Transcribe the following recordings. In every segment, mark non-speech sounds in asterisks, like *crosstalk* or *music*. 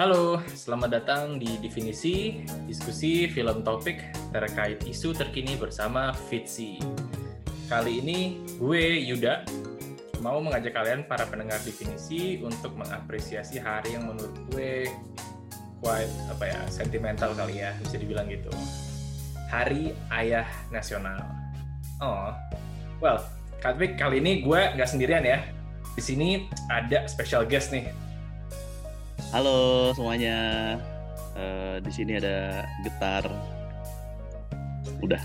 Halo, selamat datang di Definisi, diskusi film topik terkait isu terkini bersama Fitsi. Kali ini gue Yuda mau mengajak kalian para pendengar Definisi untuk mengapresiasi hari yang menurut gue quite apa ya sentimental kali ya bisa dibilang gitu. Hari Ayah Nasional. Oh, well, Katwik kali ini gue nggak sendirian ya. Di sini ada special guest nih Halo semuanya. Uh, di sini ada getar. Udah. *laughs*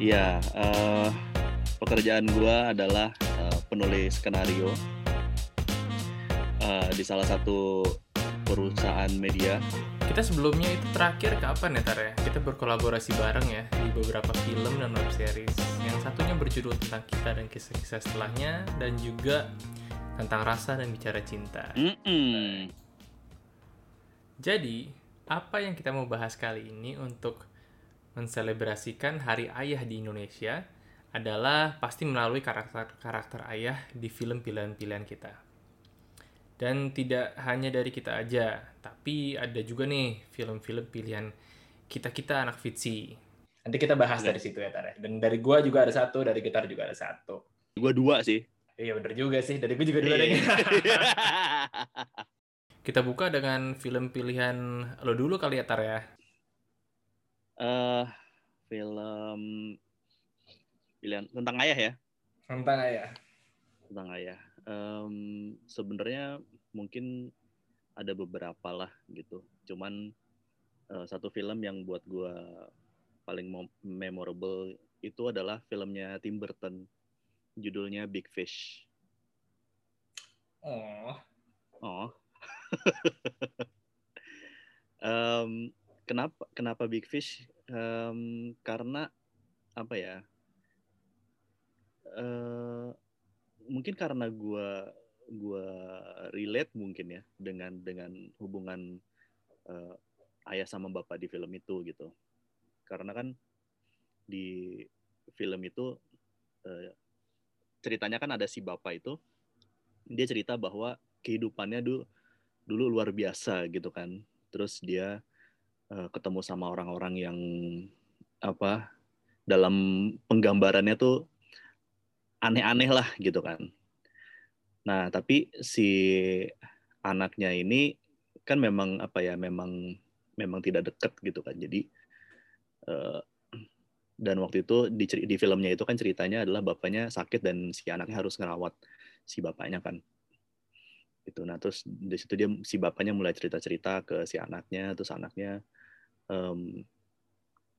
Iya, uh, pekerjaan gua adalah uh, penulis skenario uh, di salah satu perusahaan media kita sebelumnya itu terakhir kapan ya Tar ya? Kita berkolaborasi bareng ya di beberapa film dan web series. Yang satunya berjudul tentang kita dan kisah-kisah setelahnya dan juga tentang rasa dan bicara cinta. Mm -mm. Jadi, apa yang kita mau bahas kali ini untuk menselebrasikan Hari Ayah di Indonesia adalah pasti melalui karakter-karakter ayah di film pilihan-pilihan kita. Dan tidak hanya dari kita aja, tapi ada juga nih film-film pilihan kita-kita anak Fitsi. Nanti kita bahas dari situ ya, Tare. Ya. Dan dari gua juga ada satu, dari gitar juga ada satu. Gua dua sih. Iya bener juga sih, dari gua juga dua deh. *laughs* *laughs* kita buka dengan film pilihan lo dulu kali ya, Tar ya? Uh, film pilihan tentang ayah ya? Tentang ayah. Tentang ayah um, sebenarnya mungkin ada beberapa lah gitu. Cuman uh, satu film yang buat gue paling memorable itu adalah filmnya Tim Burton, judulnya Big Fish. Oh. Oh. *laughs* um, kenapa kenapa Big Fish? Um, karena apa ya? Uh, mungkin karena gue gue relate mungkin ya dengan dengan hubungan uh, ayah sama bapak di film itu gitu. Karena kan di film itu uh, ceritanya kan ada si bapak itu dia cerita bahwa kehidupannya dulu dulu luar biasa gitu kan. Terus dia uh, ketemu sama orang-orang yang apa dalam penggambarannya tuh aneh-aneh lah gitu kan. Nah, tapi si anaknya ini kan memang apa ya, memang memang tidak dekat gitu kan. Jadi uh, dan waktu itu di, di filmnya itu kan ceritanya adalah bapaknya sakit dan si anaknya harus ngerawat si bapaknya kan. Itu. Nah, terus di situ dia si bapaknya mulai cerita-cerita ke si anaknya, terus anaknya um,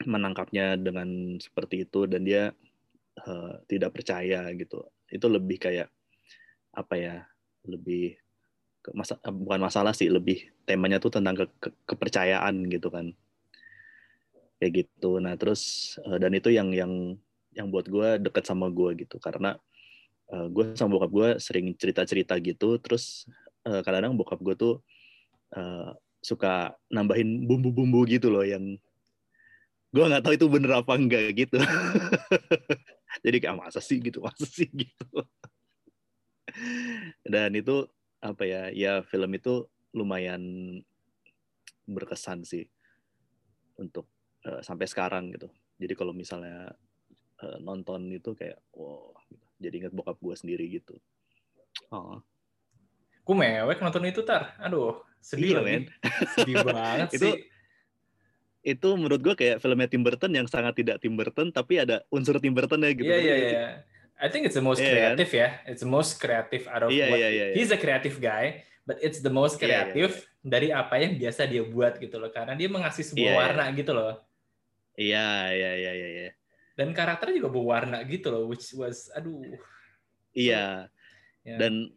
menangkapnya dengan seperti itu dan dia uh, tidak percaya gitu. Itu lebih kayak apa ya lebih ke masa eh, bukan masalah sih lebih temanya tuh tentang ke, ke, kepercayaan gitu kan. Kayak gitu. Nah terus uh, dan itu yang yang yang buat gue deket sama gue gitu. Karena uh, gue sama bokap gue sering cerita cerita gitu. Terus uh, kadang-kadang bokap gue tuh uh, suka nambahin bumbu-bumbu gitu loh yang gue nggak tahu itu bener apa enggak gitu *laughs* *laughs* jadi kayak masa sih? gitu masa sih? *laughs* gitu. Dan itu apa ya ya film itu lumayan berkesan sih untuk uh, sampai sekarang gitu. Jadi kalau misalnya uh, nonton itu kayak wow gitu. jadi inget bokap gue sendiri gitu. Oh. Gue mewek nonton itu tar, aduh sedih iya, men. sedih banget *laughs* sih. itu menurut gue kayak filmnya Tim Burton yang sangat tidak Tim Burton tapi ada unsur Tim Burton ya gitu. Iya iya iya. I think it's the most yeah, creative kan? ya. It's the most creative out of yeah, what yeah, yeah, yeah. he's a creative guy, but it's the most creative yeah, yeah. dari apa yang biasa dia buat gitu loh. Karena dia mengasih sebuah yeah, warna yeah. gitu loh. Iya iya iya iya. iya. Dan karakternya juga berwarna gitu loh, which was aduh. Iya. Yeah. Dan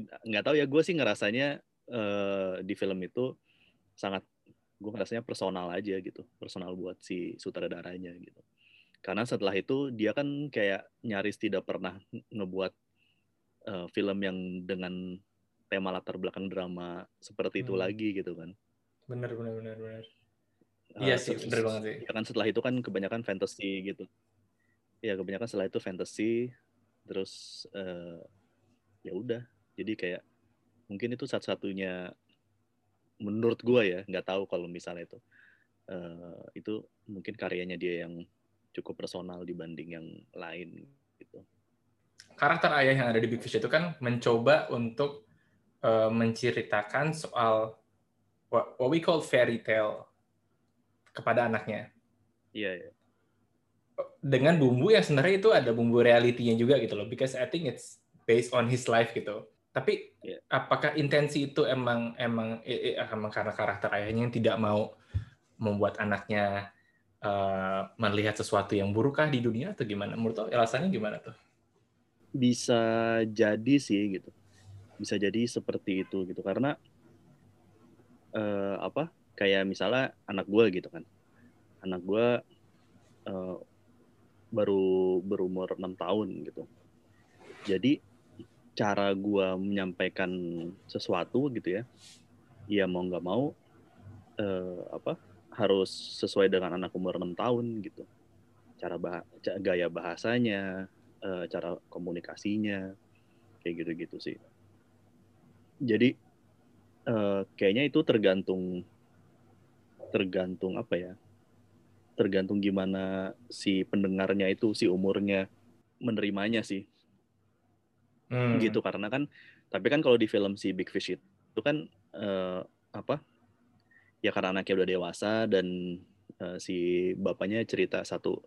nggak tahu ya gue sih ngerasanya uh, di film itu sangat gue ngerasanya personal aja gitu personal buat si sutradaranya gitu. Karena setelah itu dia kan kayak nyaris tidak pernah ngebuat uh, film yang dengan tema latar belakang drama seperti itu hmm. lagi gitu kan. Bener bener bener bener. Uh, iya sih bener banget sih. ya kan setelah itu kan kebanyakan fantasy gitu. Ya kebanyakan setelah itu fantasy terus uh, ya udah. Jadi kayak mungkin itu satu-satunya menurut gue ya nggak tahu kalau misalnya itu uh, itu mungkin karyanya dia yang cukup personal dibanding yang lain gitu karakter ayah yang ada di Big Fish itu kan mencoba untuk uh, menceritakan soal what, what we call fairy tale kepada anaknya. Iya, yeah, yeah. Dengan bumbu yang sebenarnya itu ada bumbu realitinya juga gitu loh, because I think it's based on his life gitu. Tapi yeah. apakah intensi itu emang emang eh, emang karena karakter ayahnya yang tidak mau membuat anaknya uh, melihat sesuatu yang burukkah di dunia atau gimana? Menurut lo alasannya gimana tuh? Bisa jadi sih gitu. Bisa jadi seperti itu gitu karena uh, apa? Kayak misalnya anak gue gitu kan. Anak gue uh, baru berumur enam tahun gitu. Jadi cara gue menyampaikan sesuatu gitu ya, ya mau nggak mau uh, apa harus sesuai dengan anak umur enam tahun gitu. Cara bah gaya bahasanya, uh, cara komunikasinya, kayak gitu-gitu sih. Jadi uh, kayaknya itu tergantung tergantung apa ya? Tergantung gimana si pendengarnya itu si umurnya menerimanya sih hmm. gitu karena kan tapi kan kalau di film si Big Fish itu kan uh, apa ya karena anaknya udah dewasa dan uh, si bapaknya cerita satu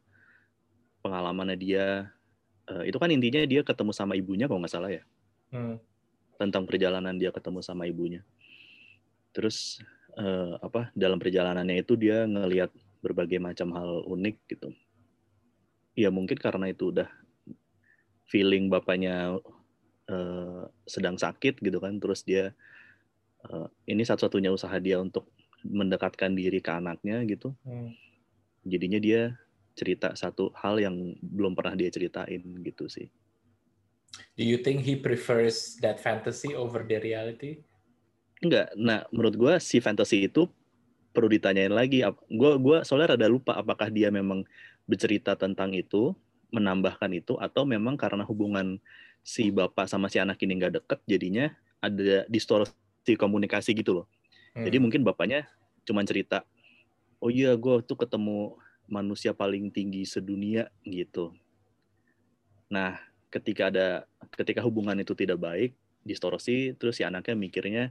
pengalamannya dia uh, itu kan intinya dia ketemu sama ibunya kalau nggak salah ya hmm. tentang perjalanan dia ketemu sama ibunya terus uh, apa dalam perjalanannya itu dia ngelihat berbagai macam hal unik gitu ya mungkin karena itu udah feeling bapaknya uh, sedang sakit gitu kan terus dia uh, ini satu-satunya usaha dia untuk mendekatkan diri ke anaknya gitu hmm. jadinya dia cerita satu hal yang belum pernah dia ceritain gitu sih Do you think he prefers that fantasy over the reality? Enggak. Nah, menurut gue si fantasy itu perlu ditanyain lagi. Gue gua soalnya rada lupa apakah dia memang bercerita tentang itu, menambahkan itu, atau memang karena hubungan si bapak sama si anak ini nggak deket jadinya ada distorsi komunikasi gitu loh hmm. jadi mungkin bapaknya cuma cerita oh iya gue tuh ketemu manusia paling tinggi sedunia gitu nah ketika ada ketika hubungan itu tidak baik distorsi terus si anaknya mikirnya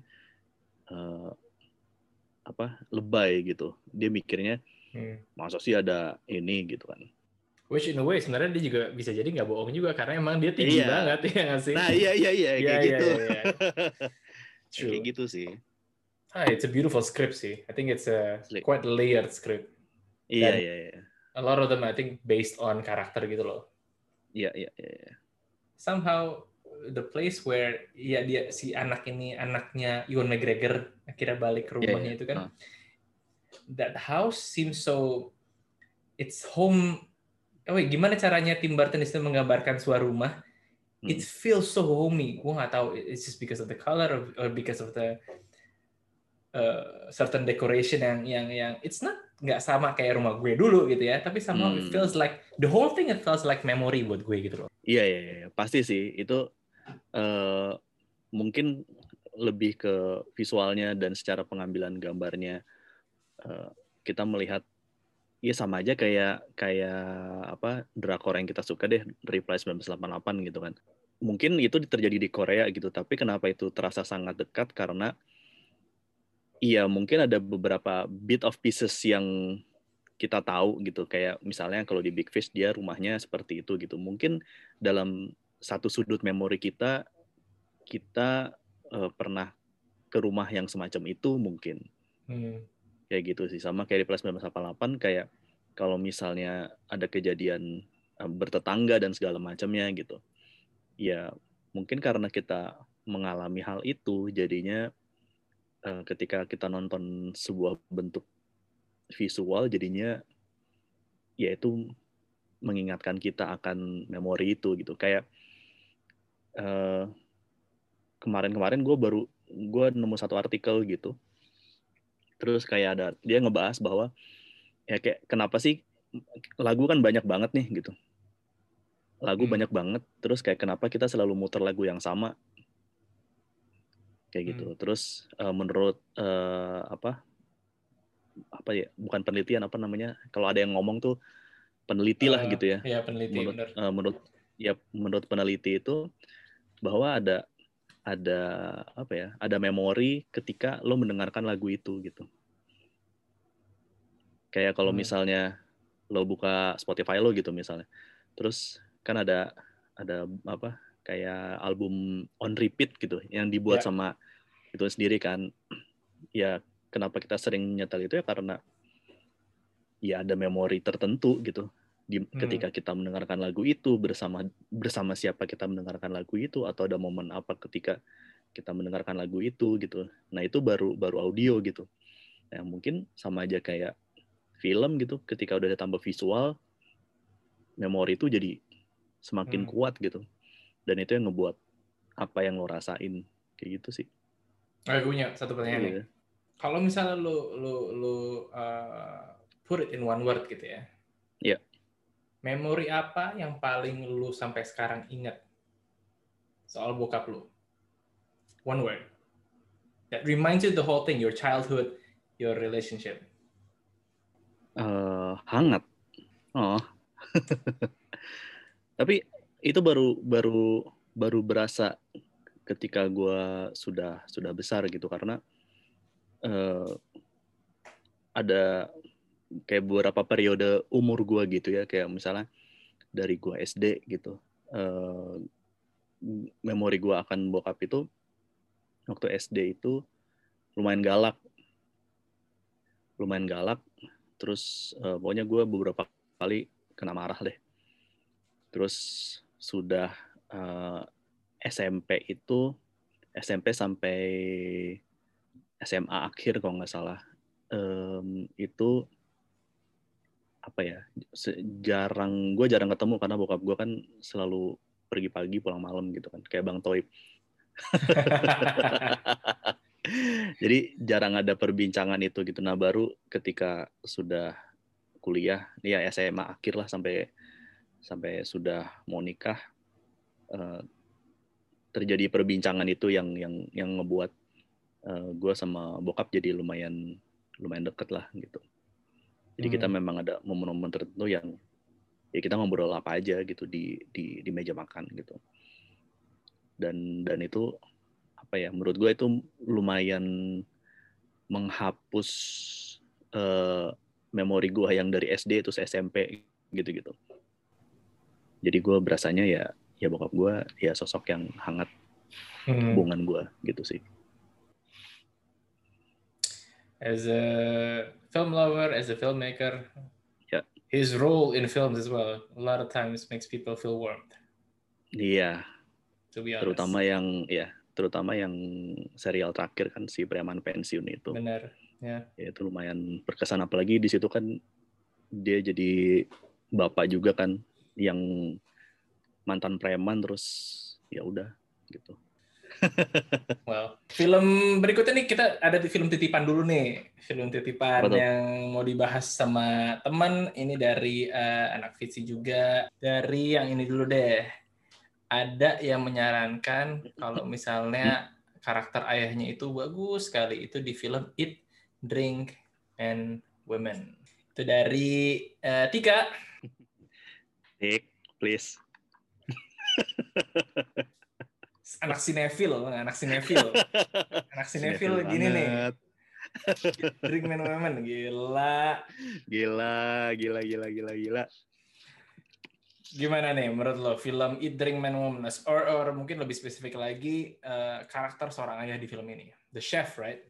uh, apa lebay gitu dia mikirnya hmm. masa sih ada ini gitu kan Which in a way sebenarnya dia juga bisa jadi nggak bohong juga karena emang dia tinggi iya. banget *laughs* ya nggak sih? Nah iya iya iya kayak yeah, gitu. *laughs* Yeah, yeah. True. kayak gitu sih. Ah, it's a beautiful script sih. I think it's a quite layered script. Iya iya iya. A lot of them I think based on karakter gitu loh. Iya iya iya. Somehow the place where ya dia si anak ini anaknya Ewan McGregor akhirnya balik ke rumahnya yeah, yeah. itu kan. Uh. That house seems so it's home oh gimana caranya Tim Burton itu menggambarkan sebuah rumah? Hmm. it feels so homey. Gue nggak tahu it's just because of the color or, or because of the uh, certain decoration yang yang yang it's not nggak sama kayak rumah gue dulu gitu ya. Tapi sama hmm. it feels like the whole thing it feels like memory buat gue gitu loh. Iya iya iya pasti sih itu uh, mungkin lebih ke visualnya dan secara pengambilan gambarnya uh, kita melihat Iya sama aja kayak kayak apa drakor yang kita suka deh Reply 1988 gitu kan. Mungkin itu terjadi di Korea gitu, tapi kenapa itu terasa sangat dekat karena iya mungkin ada beberapa bit of pieces yang kita tahu gitu kayak misalnya kalau di Big Fish dia rumahnya seperti itu gitu. Mungkin dalam satu sudut memori kita kita uh, pernah ke rumah yang semacam itu mungkin. Hmm kayak gitu sih. Sama kayak di plus 1988 kayak kalau misalnya ada kejadian uh, bertetangga dan segala macamnya gitu ya mungkin karena kita mengalami hal itu jadinya uh, ketika kita nonton sebuah bentuk visual jadinya ya itu mengingatkan kita akan memori itu gitu. Kayak uh, kemarin-kemarin gue baru gue nemu satu artikel gitu terus kayak ada dia ngebahas bahwa ya kayak kenapa sih lagu kan banyak banget nih gitu lagu Hmm. banyak banget terus kayak kenapa kita selalu muter lagu yang sama kayak gitu Hmm. terus eh, menurut eh, apa apa ya bukan penelitian apa namanya kalau ada yang ngomong tuh peneliti lah Eh, gitu ya Iya, peneliti menurut bener. eh, menurut ya menurut peneliti itu bahwa ada ada apa ya ada memori ketika lo mendengarkan lagu itu gitu kayak kalau Hmm. misalnya lo buka Spotify lo gitu misalnya terus kan ada ada apa kayak album on repeat gitu yang dibuat Ya. sama itu sendiri kan *clears throat* ya kenapa kita sering nyetel itu ya karena ya ada memori tertentu gitu di Hmm. ketika kita mendengarkan lagu itu bersama bersama siapa kita mendengarkan lagu itu atau ada momen apa ketika kita mendengarkan lagu itu gitu nah itu baru baru audio gitu nah mungkin sama aja kayak film gitu ketika udah ditambah visual memori itu jadi semakin Hmm. kuat gitu dan itu yang ngebuat apa yang lo rasain kayak gitu sih gue punya satu pertanyaan nih. Iya. Kalau misalnya lu lu lu uh, put it in one word gitu ya. Memori apa yang paling lu sampai sekarang ingat soal bokap lu? One word. That reminds you the whole thing, your childhood, your relationship. Eh, hangat oh *laughs* tapi itu baru baru baru berasa ketika gue sudah sudah besar gitu karena eh, ada kayak beberapa periode umur gue gitu ya kayak misalnya dari gue SD gitu eh, memori gue akan bokap itu waktu SD itu lumayan galak. Lumayan galak terus eh, pokoknya gue beberapa kali kena marah deh. Terus sudah eh, SMP itu SMP sampai SMA akhir kalau nggak salah em, itu apa ya jarang gue jarang ketemu karena bokap gue kan selalu pergi pagi pulang malam gitu kan kayak bang Toib. *laughs* Jadi jarang ada perbincangan itu gitu. Nah baru ketika sudah kuliah ya SMA akhir lah sampai sampai sudah mau nikah eh, terjadi perbincangan itu yang yang yang ngebuat gue sama bokap jadi lumayan lumayan deket lah gitu jadi kita Hmm. memang ada momen-momen tertentu yang ya kita ngobrol apa aja gitu di di di meja makan gitu dan dan itu apa ya menurut gue itu lumayan menghapus eh, memori gue yang dari SD terus SMP gitu-gitu jadi gue berasanya ya ya bokap gue ya sosok yang hangat Hmm. hubungan gue gitu sih As a film lover, as a filmmaker, Yeah. his role in films as well, a lot of times makes people feel warmed. iya To be honest. terutama yang ya terutama yang serial terakhir kan si preman pensiun itu benar. Ya. ya itu lumayan berkesan apalagi di situ kan dia jadi bapak juga kan yang mantan preman terus ya udah gitu *laughs* Well, film berikutnya nih kita ada di film titipan dulu nih. Film titipan Betul. yang mau dibahas sama teman ini dari eh, anak Fitsi juga. Dari yang ini dulu deh. Ada yang menyarankan kalau misalnya karakter ayahnya itu bagus sekali itu di film Eat, Drink, and Women. Itu dari eh, Tika. Nick please *laughs* Anak sinefil, anak sinefil. *laughs* Anak sinefil gini nih. banget. Drink, and Women. Gila. gila gila gila gila gila Gimana nih menurut lo film Eat, Drink, Man, Woman or, or mungkin lebih spesifik lagi eh, karakter seorang ayah di film ini? The chef, right?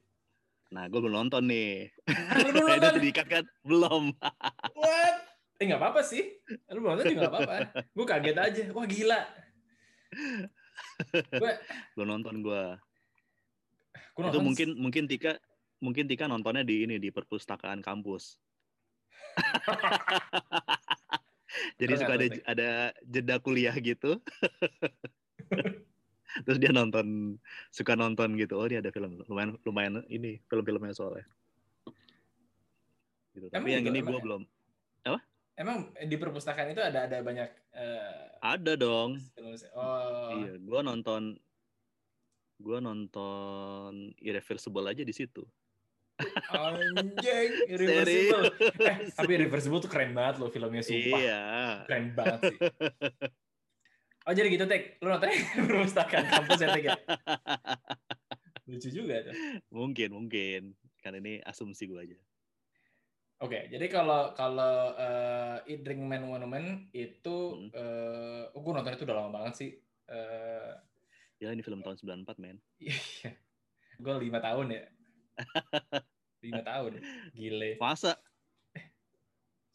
nah gue belum nonton nih Lu belum *laughs* nonton? diikat kan belum What? Eh nggak apa-apa sih. Lu belum nonton juga nggak apa-apa. *laughs* Gue kaget aja. Wah gila. Belum *laughs* nonton gue itu mungkin mungkin Tika mungkin Tika nontonnya di ini di perpustakaan kampus. *laughs* Jadi suka ada apa, ada jeda kuliah gitu. *laughs* Terus dia nonton suka nonton gitu. Oh dia ada film lumayan lumayan ini film-filmnya soalnya. Gitu. tapi yang ini gue belum emang di perpustakaan itu ada ada banyak eh, Ada dong. oh Iya, gua nonton gua nonton Irreversible aja di situ. anjing *laughs* irreversible eh tapi irreversible tuh keren banget loh filmnya sumpah Iya. keren banget sih *laughs* oh jadi gitu tek lu nontonnya di perpustakaan kampus ya tek ya *laughs* lucu juga tuh Mungkin, mungkin. Kan ini asumsi gua aja. Oke, jadi kalau kalau eh, Eat Drink Man Woman itu Hmm. eh oh, gue nonton itu udah lama banget sih. Eh Ya ini film tahun 94, men. iya. gue lima tahun ya. *laughs* lima tahun. Gile. Masa?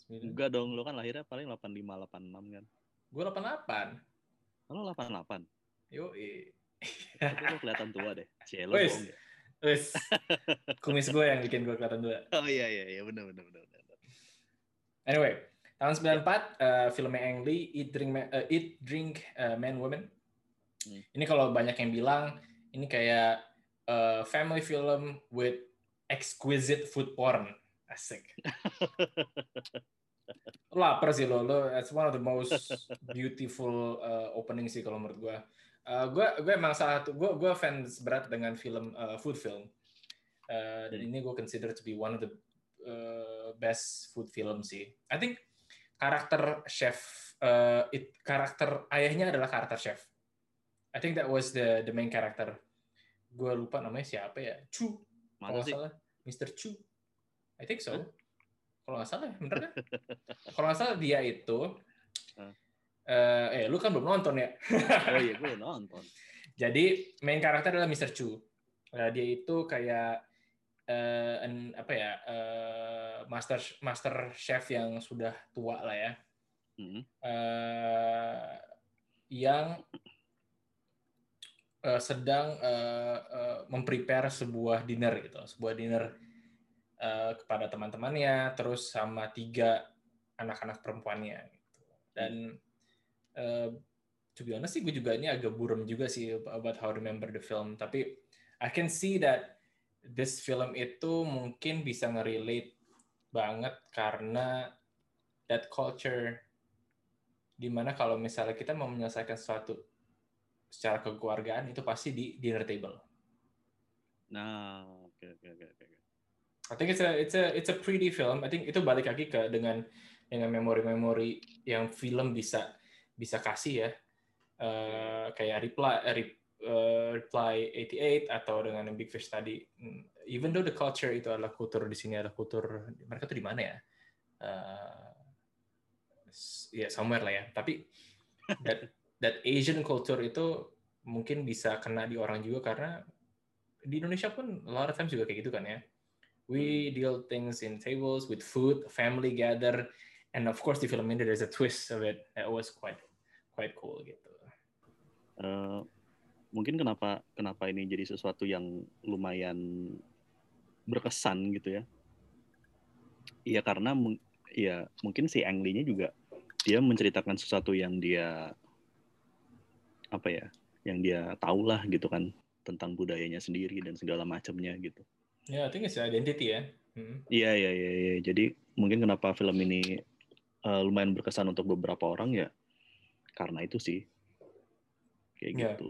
Enggak dong, lo kan lahirnya paling 85 86 kan. Gue 88. Lo 88. Yo, Tapi lo kelihatan tua deh. Cie, lo Wes. bohong ya. Wes. Kumis gue yang bikin gue kelihatan tua. Oh iya iya iya benar benar benar. benar. Anyway, tahun 94 eh, filmnya Ang Lee Eat Drink Ma- eh, Eat Drink eh, Man Woman. Hmm. Ini kalau banyak yang bilang ini kayak eh, family film with exquisite food porn. Asik. *laughs* Lapar sih lo, lo it's one of the most beautiful uh, opening sih kalau menurut gue. Uh, gue gue emang salah satu gue gue fans berat dengan film uh, food film. Uh, dan ini gue consider to be one of the uh, best food film sih. I think karakter chef uh, it karakter ayahnya adalah karakter chef. I think that was the the main character. Gue lupa namanya siapa ya. Chu. Kalau nggak sih? salah, Mr. Chu. I think so. Kalau nggak salah, ya, bener kan? Kalau nggak salah dia itu? Eh, eh, lu kan belum nonton ya. *laughs* Oh iya gue nonton. Jadi main karakter adalah Mr. Chu. Eh, dia itu kayak eh, en- apa ya, eh, master master chef yang sudah tua lah ya, Hmm. eh, yang eh, sedang eh, eh, memprepare sebuah dinner gitu, sebuah dinner eh, kepada teman-temannya, terus sama tiga anak-anak perempuannya gitu. Dan eh, to be honest sih, gue juga ini agak buram juga sih about how to remember the film. Tapi I can see that this film itu mungkin bisa nge-relate banget karena that culture di mana kalau misalnya kita mau menyelesaikan sesuatu secara kekeluargaan itu pasti di dinner table. Nah, oke oke oke oke. I think it's a it's a it's a pretty film. I think itu balik lagi ke dengan dengan memori-memori yang film bisa bisa kasih ya. Eh, kayak reply Re- eh, reply 88 atau dengan Big Fish tadi. Hmm, Even though the culture itu adalah kultur di sini adalah kultur mereka tuh di mana ya? S- ya somewhere lah ya. Tapi *laughs* that that Asian culture itu mungkin bisa kena di orang juga karena di Indonesia pun a lot of times juga kayak gitu kan ya. We deal things in tables with food, family gather, and of course di film ini there's a twist of it that was quite quite cool gitu. Eh, mungkin kenapa kenapa ini jadi sesuatu yang lumayan berkesan gitu ya? Iya karena ya mungkin si Ang Lee-nya juga dia menceritakan sesuatu yang dia apa ya, yang dia tahu lah gitu kan tentang budayanya sendiri dan segala macamnya gitu. Ya, I think it's identity ya. Hmm. Iya iya iya iya. Jadi mungkin kenapa film ini eh, lumayan berkesan untuk beberapa orang ya karena itu sih. Kayak Iya. gitu.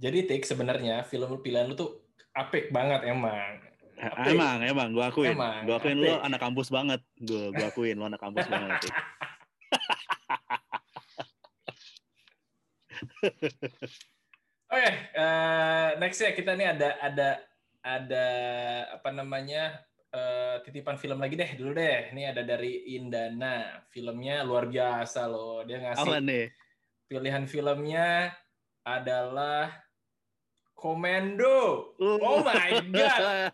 Jadi Tik sebenarnya film pilihan lu tuh apik banget emang. Eh, Apik. Emang emang gua akuin. Emang, gua akuin apik. anak kampus banget. Gua gua akuin lo anak kampus banget. *laughs* Oke, eh, next ya kita nih ada ada ada apa namanya eh, titipan film lagi deh dulu deh. Ini ada dari Indana. Filmnya luar biasa loh. Dia ngasih Apa nih? pilihan filmnya adalah Komando. Oh my God. *laughs*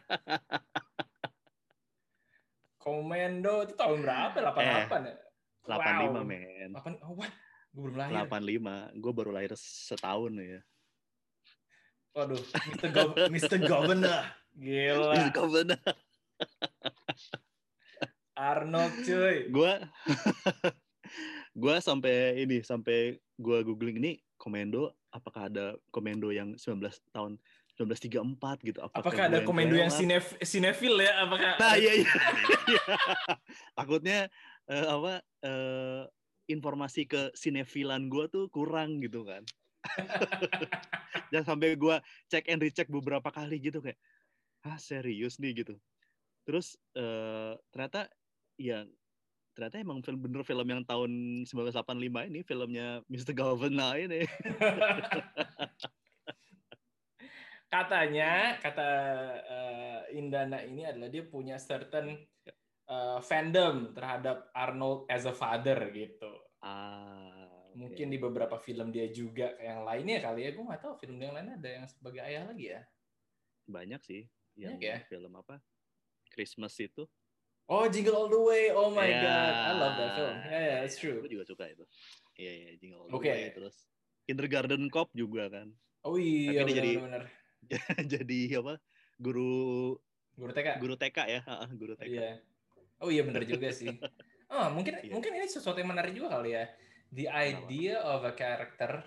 Komando itu tahun berapa? 88 ya? 85 Wow. men. 8 oh what? Gue belum lahir. 85. Gue baru lahir setahun ya. Waduh, Mr. Gov- Mr. Governor. *laughs* Gila. Governor. Arnold cuy. Gue *laughs* gue sampai ini sampai gue googling ini komando apakah ada komando yang 19 tahun 1934 gitu. Apakah ada gue komendo yang sinef sinefil ya? Apakah Nah, iya iya. *laughs* Takutnya eh, apa eh, informasi ke sinefilan gue tuh kurang gitu kan. *laughs* Dan sampai gue cek and recheck beberapa kali gitu kayak, ah serius nih gitu. Terus eh, ternyata ya ternyata emang film bener film yang tahun 1985 ini filmnya Mr. Galvin ini. *laughs* katanya kata eh, Indana ini adalah dia punya certain eh, fandom terhadap Arnold as a father gitu. Ah. Mungkin di beberapa film dia juga yang lainnya kali ya. Gue nggak tahu film yang lain ada yang sebagai ayah lagi ya. banyak sih yang Banyak ya? film apa Christmas itu. Oh, Jingle All the Way. Oh my Ya. god, I love that film. Yeah, yeah, that's true. Gue juga suka itu. Iya, iya, Jingle All the. Way. Terus Kindergarten Cop juga kan. Oh iya, Tapi dia jadi- benar-benar. *laughs* Jadi apa? Guru Guru TK. guru TK ya, guru TK. Iya. Oh iya benar juga sih. *laughs* Oh mungkin Iya. mungkin ini sesuatu yang menarik juga kali ya. The idea of a character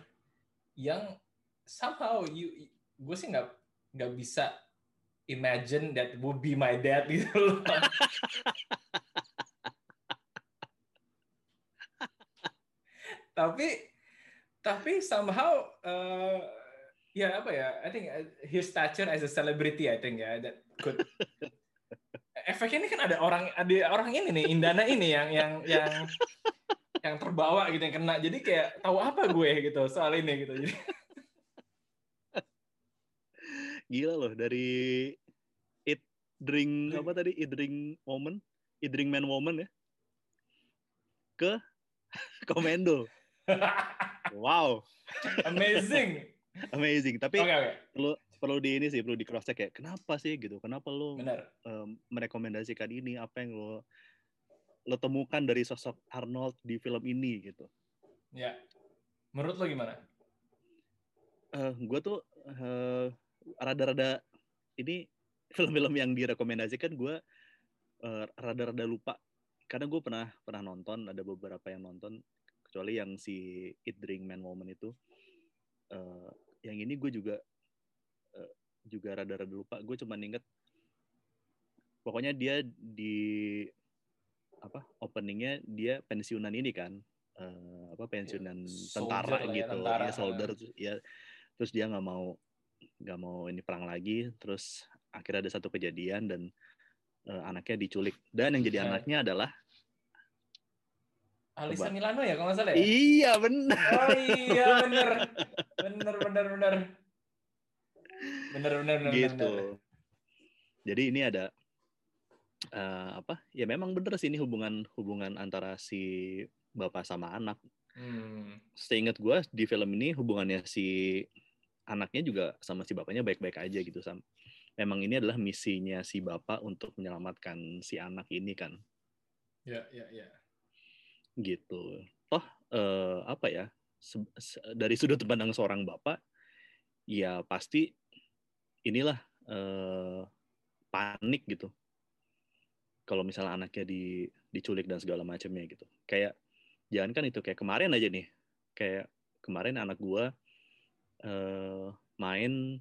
yang somehow you gue sih nggak nggak bisa imagine that would be my dad gitu loh. *laughs* tapi tapi somehow uh, ya apa ya I think uh, his stature as a celebrity I think ya that could efeknya ini kan ada orang ada orang ini nih Indana ini yang yang yang yang terbawa gitu yang kena jadi kayak tahu apa gue gitu soal ini gitu jadi *laughs* Gila loh dari It Drink apa tadi? It Drink Woman, It Drink Man Woman ya. Ke *laughs* Komendo. Wow, amazing *laughs* amazing. Tapi oke oke perlu perlu di ini sih, perlu di cross check kayak kenapa sih gitu? Kenapa lo em, merekomendasikan ini? Apa yang lo lo temukan dari sosok Arnold di film ini gitu? ya menurut lo gimana eh gue tuh eh, rada-rada ini *laughs* film-film yang direkomendasikan gue eh, rada-rada lupa. Karena gue pernah pernah nonton ada beberapa yang nonton kecuali yang si It Drink Man Woman itu. Eh, yang ini gue juga eh, juga rada-rada lupa. Gue cuma inget pokoknya dia di apa openingnya dia pensiunan ini kan. Eh, apa pensiunan tentara lah ya, gitu. tentara. ya soldier. Ya terus dia nggak mau nggak mau ini perang lagi terus akhirnya ada satu kejadian dan eh, anaknya diculik dan yang jadi Ya. anaknya adalah Alisa Coba. Milano ya kalau nggak salah ya iya benar oh iya bener bener bener bener bener bener bener gitu bener. jadi ini ada eh, apa ya memang bener sih ini hubungan hubungan antara si bapak sama anak Hmm. seingat gue di film ini hubungannya si anaknya juga sama si bapaknya baik-baik aja gitu sam. Memang ini adalah misinya si bapak untuk menyelamatkan si anak ini kan? Ya ya ya. Gitu. Toh eh, apa ya se- se- dari sudut pandang seorang bapak ya pasti inilah eh, panik gitu. Kalau misalnya anaknya di diculik dan segala macamnya gitu. Kayak jangan kan itu kayak kemarin aja nih. Kayak kemarin anak gua eh, main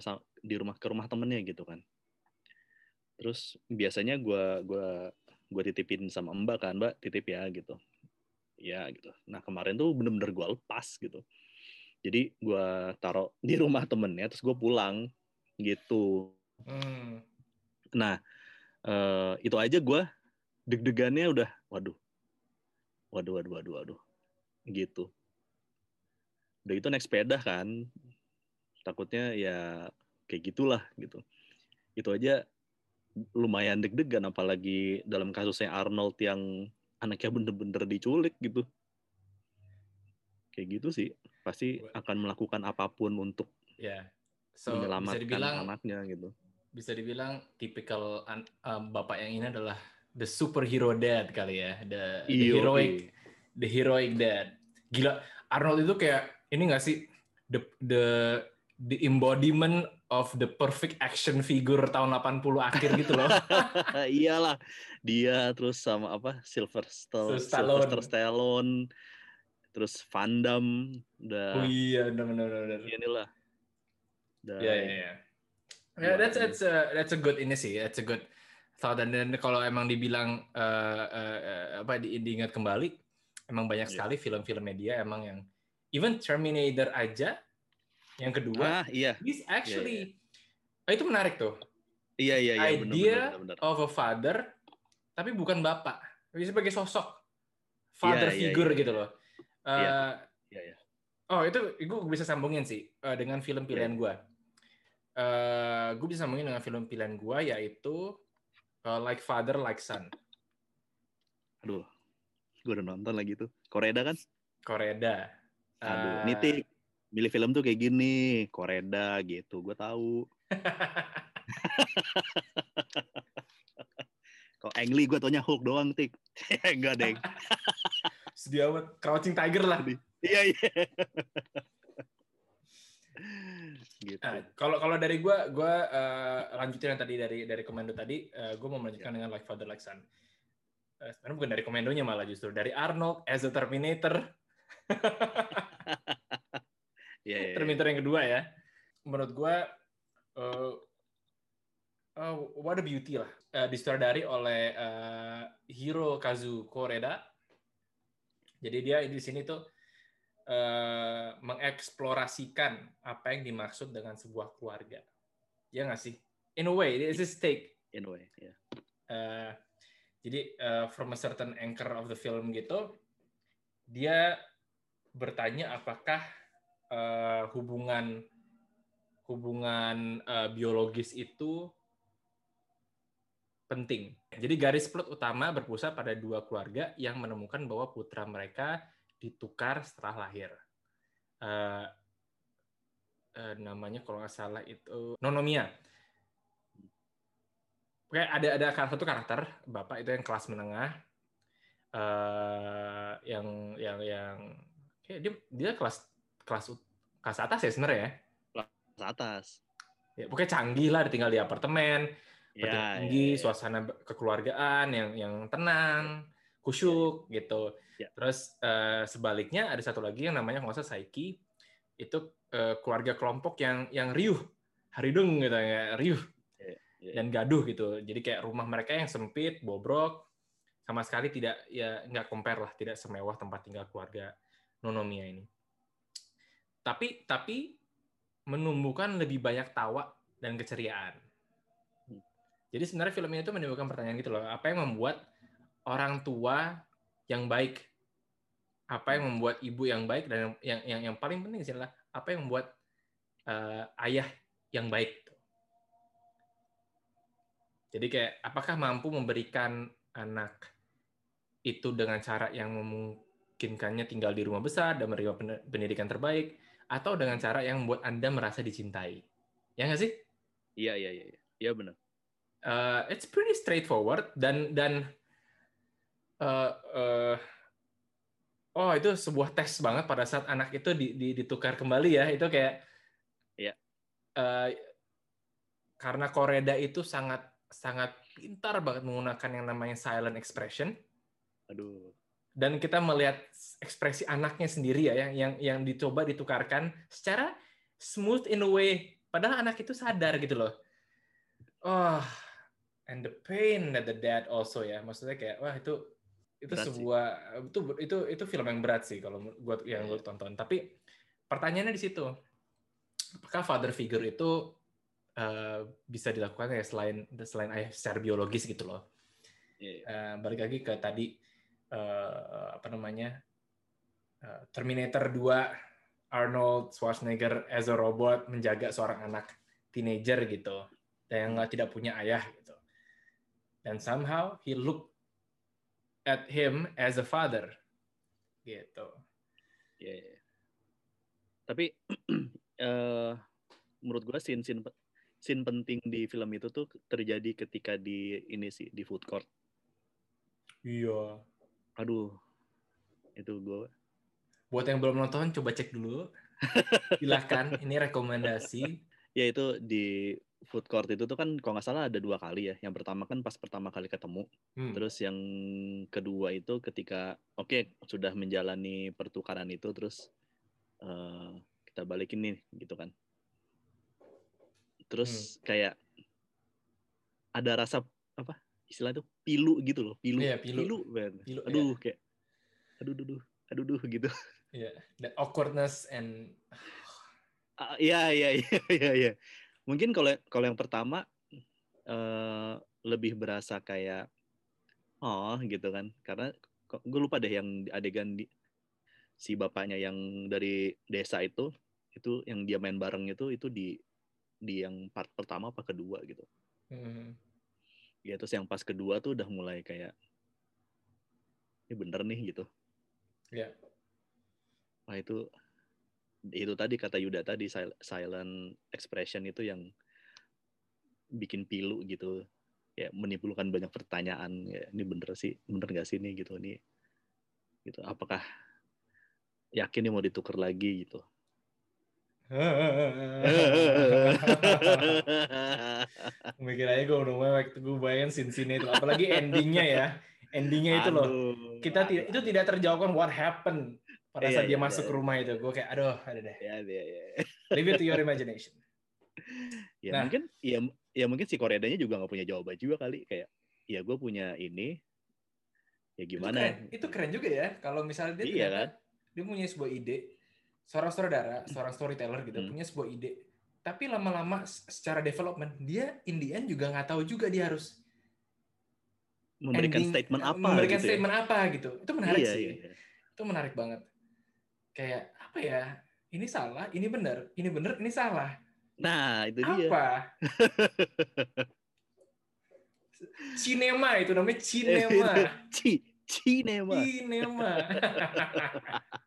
sa- di rumah ke rumah temennya gitu kan. Terus biasanya gua gua gue titipin sama mbak kan mbak titip ya gitu. Ya gitu. Nah kemarin tuh bener-bener gue lepas gitu. Jadi gue taruh *laughs* di rumah temennya terus gue pulang gitu. Hmm. nah eh, itu aja gue deg-degannya udah waduh. Waduh waduh waduh waduh. Gitu udah itu naik sepeda kan. Takutnya ya kayak gitulah gitu. Itu aja lumayan deg-degan apalagi dalam kasusnya Arnold yang anaknya bener-bener diculik gitu. Kayak gitu sih. Pasti akan melakukan apa pun untuk ya. So bisa menyelamatkan dibilang anaknya gitu. bisa dibilang tipikal um, bapak yang ini adalah the superhero dad kali ya. The, the Iyo, heroic iya. the heroic dad. Gila Arnold itu kayak ini gak sih? The the the embodiment of the perfect action figure tahun 80 akhir gitu loh. *laughs* Iyalah. Dia terus sama apa? Sylvester Terus Stallone. Sylvester Stallone. Terus Van Damme udah. Oh iya benar benar benar inilah. Dan Iya, iya, iya. Ya, that's that's a that's a good ini sih, that's a good thought. Dan, dan kalau emang dibilang eh, eh, eh, apa di, diingat kembali, emang banyak Iya. sekali film-film media emang yang even Terminator aja yang kedua, ah iya he's actually Oh, itu menarik tuh. iya iya iya Idea benar benar. of a father, tapi bukan bapak, tapi sebagai sosok father Iya, iya, figure iya, gitu iya. loh. Iya. Eh, Iya iya. Oh itu gue bisa sambungin sih eh, dengan film pilihan gue. Eh gue bisa sambungin dengan film pilihan gue yaitu eh, Like Father Like Son. Aduh, gue udah nonton lagi tuh. Koreda kan? Koreda. Aduh, Eh, nitik. Milih film tuh kayak gini, Koreda gitu. Gue tahu. *laughs* Kok Ang Lee gue taunya Hulk doang, Tik. *laughs* Enggak, Deng. *laughs* Sedia amat. Crouching Tiger lah. Iya, iya. gitu. Nah, kalau kalau dari gue, gue eh, lanjutin yang tadi dari dari komando tadi, gue mau melanjutkan dengan Like Father Like Son. Eh, sebenarnya bukan dari komandonya malah justru dari Arnold as a Terminator. *laughs* Iya, iya, iya. Terminator yang kedua ya. Menurut gue, uh, uh, What a Beauty lah. Uh, disutradari oleh uh, Hiro Kazu Koreda. Jadi dia di sini tuh uh, mengeksplorasikan apa yang dimaksud dengan sebuah keluarga. Ya nggak sih? In a way, this is take. In a way, ya. Uh, jadi uh, from a certain anchor of the film gitu, dia bertanya apakah uh, hubungan hubungan uh, biologis itu penting. Jadi garis plot utama berpusat pada dua keluarga yang menemukan bahwa putra mereka ditukar setelah lahir. Uh, uh, namanya kalau nggak salah itu Nonomia. Oke, ada ada satu karakter bapak itu yang kelas menengah, uh, yang yang yang kayak dia dia kelas kelas kelas atas ya sebenarnya ya. Ke atas. Ya, pokoknya canggih lah, tinggal di apartemen, Ya, Berarti ya, tinggi, ya. suasana kekeluargaan yang yang tenang, kusyuk gitu. Ya. Terus eh, sebaliknya ada satu lagi yang namanya kalau Saiki, itu eh, keluarga kelompok yang yang riuh, haridung gitu ya, riuh Ya, ya. dan gaduh gitu. Jadi kayak rumah mereka yang sempit, bobrok, sama sekali tidak ya nggak compare lah, tidak semewah tempat tinggal keluarga Nonomiya ini. Tapi tapi menumbuhkan lebih banyak tawa dan keceriaan. Jadi sebenarnya film ini tuh menimbulkan pertanyaan gitu loh, apa yang membuat orang tua yang baik, apa yang membuat ibu yang baik dan yang yang yang paling penting sih adalah apa yang membuat eh, ayah yang baik. Jadi kayak apakah mampu memberikan anak itu dengan cara yang memungkinkannya tinggal di rumah besar dan menerima pen- pendidikan terbaik, atau dengan cara yang membuat anda merasa dicintai, ya nggak sih? Iya, iya, iya. Iya benar. uh, it's pretty straightforward dan dan uh, uh, oh itu sebuah tes banget pada saat anak itu di, di- ditukar kembali ya itu kayak Iya. uh, karena Koreda itu sangat sangat pintar banget menggunakan yang namanya silent expression Aduh. Dan kita melihat ekspresi anaknya sendiri ya yang yang yang dicoba ditukarkan secara smooth in a way padahal anak itu sadar gitu loh oh and the pain that the dad also ya maksudnya kayak wah itu itu Berat sih. sebuah itu itu itu film yang berat sih kalau gua yang Iya. gue tonton tapi pertanyaannya di situ apakah father figure itu eh, bisa dilakukan ya selain selain ayah secara biologis gitu loh Iya, iya. Eh, balik lagi ke tadi eh, apa namanya eh, Terminator 2 Arnold Schwarzenegger as a robot menjaga seorang anak teenager gitu dan yang nggak tidak punya ayah gitu dan somehow he look at him as a father gitu Iya, iya. Tapi *clears throat* eh menurut gua scene scene scene penting di film itu tuh terjadi ketika di ini sih di food court. iya Aduh. Itu gua buat yang belum nonton coba cek dulu *laughs* silahkan ini rekomendasi ya itu di food court itu tuh kan kalau nggak salah ada dua kali ya. Yang pertama kan pas pertama kali ketemu. Hmm. Terus yang kedua itu ketika oke sudah menjalani pertukaran itu terus eh, kita balikin nih gitu kan. terus kayak ada rasa istilah itu pilu gitu loh pilu Iya, pilu. man. Pilu, aduh kayak aduh aduh aduh aduh aduh gitu Iya, the awkwardness and Iya iya iya iya iya. Mungkin kalau kalau yang pertama eh, lebih berasa kayak oh gitu kan. Karena gue lupa deh yang adegan di, si bapaknya yang dari desa itu itu yang dia main bareng itu itu di di yang part pertama apa kedua gitu. Hmm. Ya terus yang pas kedua tuh udah mulai kayak ini bener nih gitu. Iya. Wah itu itu tadi kata Yuda tadi sil- silent expression itu yang bikin pilu gitu ya menimbulkan banyak pertanyaan ya ini bener sih bener gak sih ini gitu ini gitu apakah yakin nih mau ditukar lagi gitu *laughs* Mikir aja gue udah waktu gue bayangin scene-scene itu, apalagi endingnya ya, endingnya itu loh. Kita tidak itu tidak terjawabkan what happened pada Iya, saat dia iya, masuk iya. rumah itu. Gue kayak aduh, ada deh. ya ya ya Leave it to your imagination. ya Nah. mungkin ya ya mungkin si Koreadanya juga nggak punya jawaban juga kali kayak ya gue punya ini ya Itu gimana keren, itu keren juga ya kalau misalnya dia Iya, kan? dia punya sebuah ide, seorang saudara, seorang storyteller gitu Hmm. punya sebuah ide, tapi lama-lama secara development dia in the end juga nggak tahu juga dia harus memberikan ending- statement apa memberikan gitu ya. statement apa gitu. Itu menarik Iya, sih. iya, iya. Itu menarik banget. Kayak apa ya? Ini salah, ini benar, ini benar, ini salah. Nah, itu dia. Apa? *laughs* Cinema itu namanya cinema. *laughs* Ci, cinema. cinema. *laughs*